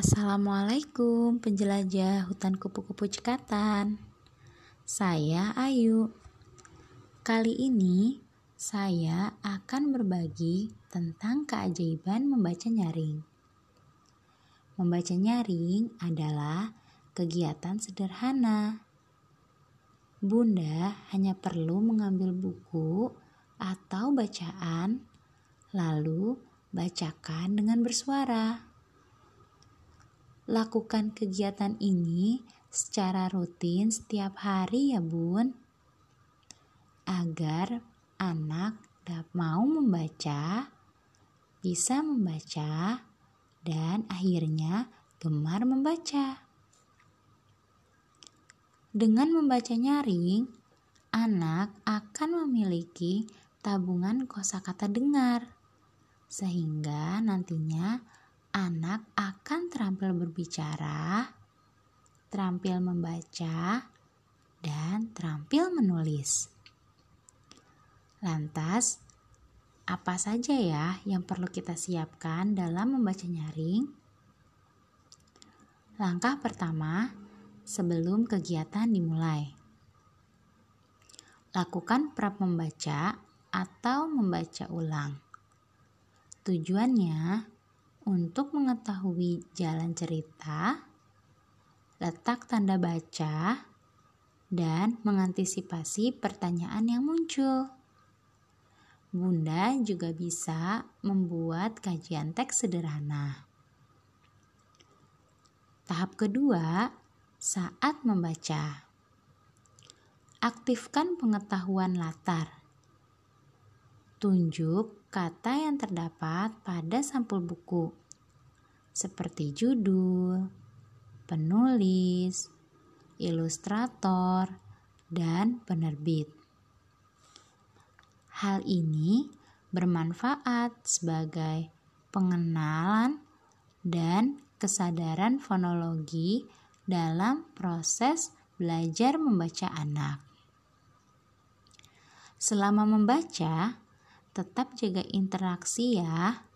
Assalamualaikum penjelajah hutan kupu-kupu cekatan. Saya Ayu. Kali ini saya akan berbagi tentang keajaiban membaca nyaring. Membaca nyaring adalah kegiatan sederhana. Bunda hanya perlu mengambil buku atau bacaan lalu bacakan dengan bersuara Lakukan kegiatan ini secara rutin setiap hari ya bun. Agar anak mau membaca, bisa membaca, dan akhirnya gemar membaca. Dengan membaca nyaring, anak akan memiliki tabungan kosakata dengar, sehingga nantinya anak akan terampil berbicara, terampil membaca, dan terampil menulis. Lantas, apa saja ya yang perlu kita siapkan dalam membaca nyaring? Langkah pertama, sebelum kegiatan dimulai. Lakukan prap membaca atau membaca ulang. Tujuannya untuk mengetahui jalan cerita, letak tanda baca, dan mengantisipasi pertanyaan yang muncul. Bunda juga bisa membuat kajian teks sederhana. Tahap kedua, saat membaca. Aktifkan pengetahuan latar. Tunjuk kata yang terdapat pada sampul buku, seperti judul, penulis, ilustrator, dan penerbit. Hal ini bermanfaat sebagai pengenalan dan kesadaran fonologi dalam proses belajar membaca anak. Selama membaca, tetap jaga interaksi ya.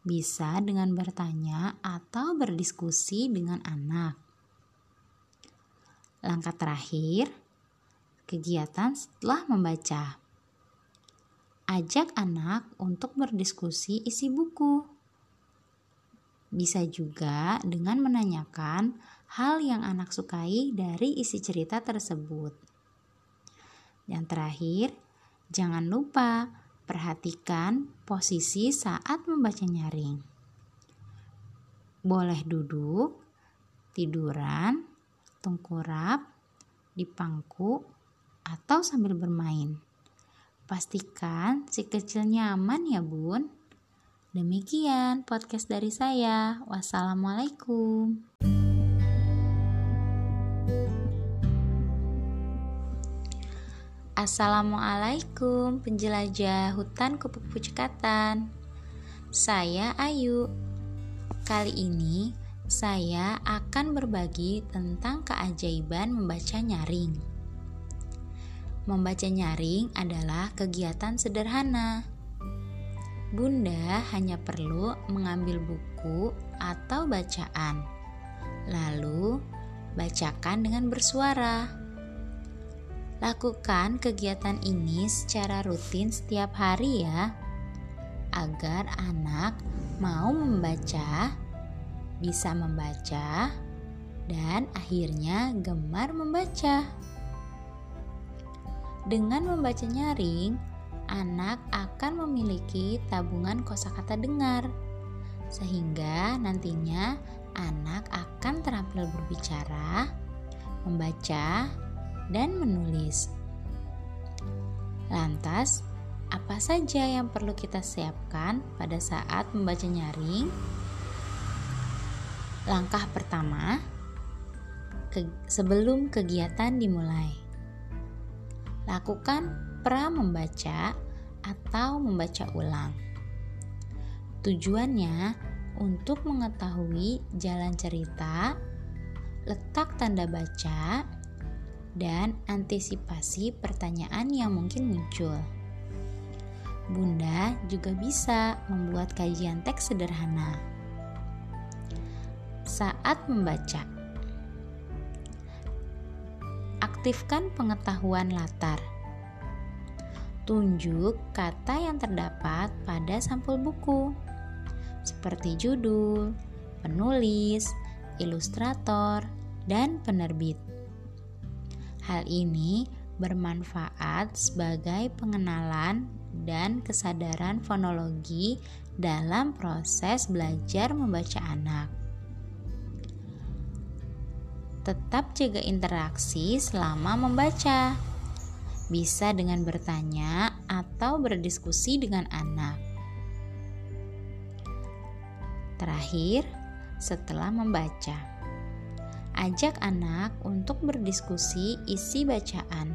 Bisa dengan bertanya atau berdiskusi dengan anak. Langkah terakhir, kegiatan setelah membaca. Ajak anak untuk berdiskusi isi buku. Bisa juga dengan menanyakan hal yang anak sukai dari isi cerita tersebut. Yang terakhir, jangan lupa Perhatikan posisi saat membaca nyaring. Boleh duduk, tiduran, tengkurap, di pangku, atau sambil bermain. Pastikan si kecil nyaman ya bun. Demikian podcast dari saya. Wassalamualaikum. Assalamualaikum penjelajah hutan kupu-kupu cekatan Saya Ayu. Kali ini saya akan berbagi tentang keajaiban membaca nyaring. Membaca nyaring adalah kegiatan sederhana. Bunda hanya perlu mengambil buku atau bacaan Lalu bacakan dengan bersuara Lakukan kegiatan ini secara rutin setiap hari ya, agar anak mau membaca, bisa membaca, dan akhirnya gemar membaca. Dengan membaca nyaring, anak akan memiliki tabungan kosakata dengar, sehingga nantinya anak akan terampil berbicara, membaca, dan menulis. Lantas, apa saja yang perlu kita siapkan pada saat membaca nyaring? Langkah pertama, ke, sebelum kegiatan dimulai, lakukan pra membaca atau membaca ulang. Tujuannya untuk mengetahui jalan cerita, letak tanda baca, dan antisipasi pertanyaan yang mungkin muncul. Bunda juga bisa membuat kajian teks sederhana. Saat membaca, aktifkan pengetahuan latar. Tunjuk kata yang terdapat pada sampul buku, seperti judul, penulis, ilustrator, dan penerbit. Hal ini bermanfaat sebagai pengenalan dan kesadaran fonologi dalam proses belajar membaca anak. Tetap jaga interaksi selama membaca. Bisa dengan bertanya atau berdiskusi dengan anak. Terakhir, setelah membaca, ajak anak untuk berdiskusi isi bacaan.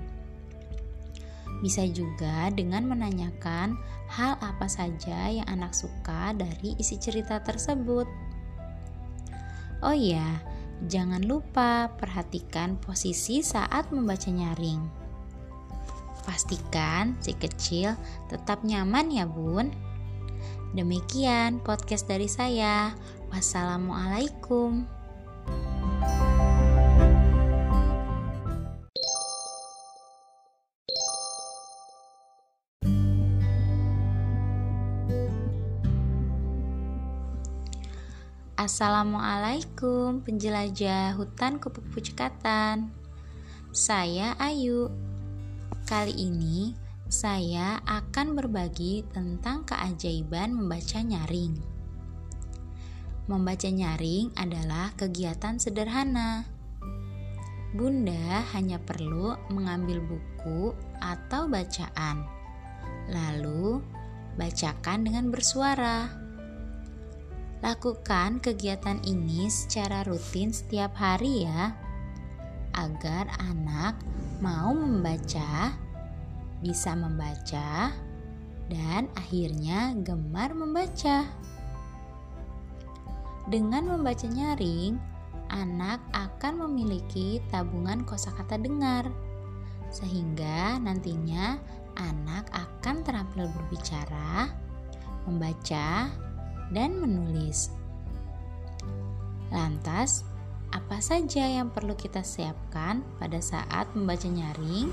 Bisa juga dengan menanyakan hal apa saja yang anak suka dari isi cerita tersebut. Oh iya, Jangan lupa perhatikan posisi saat membaca nyaring. Pastikan si kecil tetap nyaman ya bun. Demikian podcast dari saya. Wassalamualaikum. Assalamualaikum penjelajah hutan kupu-kupu cekatan Saya Ayu. Kali ini saya akan berbagi tentang keajaiban membaca nyaring. Membaca nyaring adalah kegiatan sederhana. Bunda hanya perlu mengambil buku atau bacaan Lalu bacakan dengan bersuara Lakukan kegiatan ini secara rutin setiap hari ya, agar anak mau membaca, bisa membaca, dan akhirnya gemar membaca. Dengan membaca nyaring, anak akan memiliki tabungan kosakata dengar, sehingga nantinya anak akan terampil berbicara, membaca, dan menulis. Lantas, apa saja yang perlu kita siapkan pada saat membaca nyaring?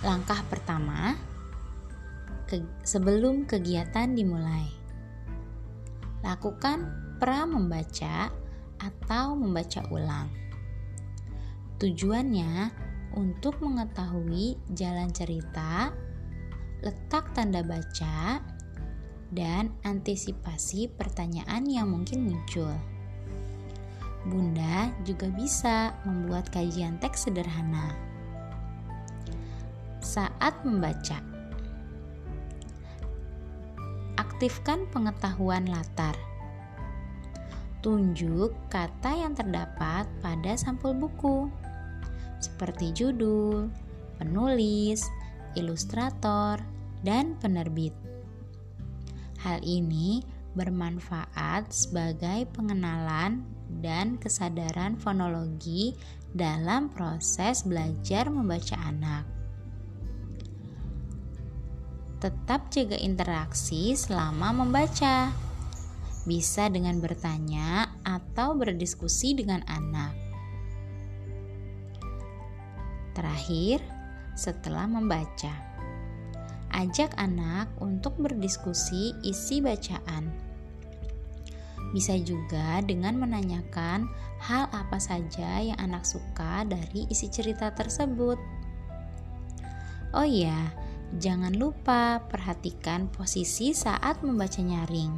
Langkah pertama, ke, sebelum kegiatan dimulai, lakukan pra membaca atau membaca ulang. Tujuannya untuk mengetahui jalan cerita, letak tanda baca, dan antisipasi pertanyaan yang mungkin muncul. Bunda juga bisa membuat kajian teks sederhana. Saat membaca, aktifkan pengetahuan latar. Tunjuk kata yang terdapat pada sampul buku, seperti judul, penulis, ilustrator, dan penerbit. Hal ini bermanfaat sebagai pengenalan dan kesadaran fonologi dalam proses belajar membaca anak. Tetap jaga interaksi selama membaca. Bisa dengan bertanya atau berdiskusi dengan anak. Terakhir, setelah membaca ajak anak untuk berdiskusi isi bacaan. Bisa juga dengan menanyakan hal apa saja yang anak suka dari isi cerita tersebut. Oh iya, jangan lupa perhatikan posisi saat membaca nyaring.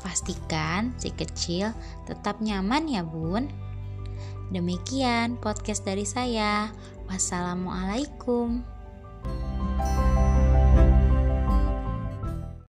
Pastikan si kecil tetap nyaman ya, Bun. Demikian podcast dari saya. Wassalamualaikum.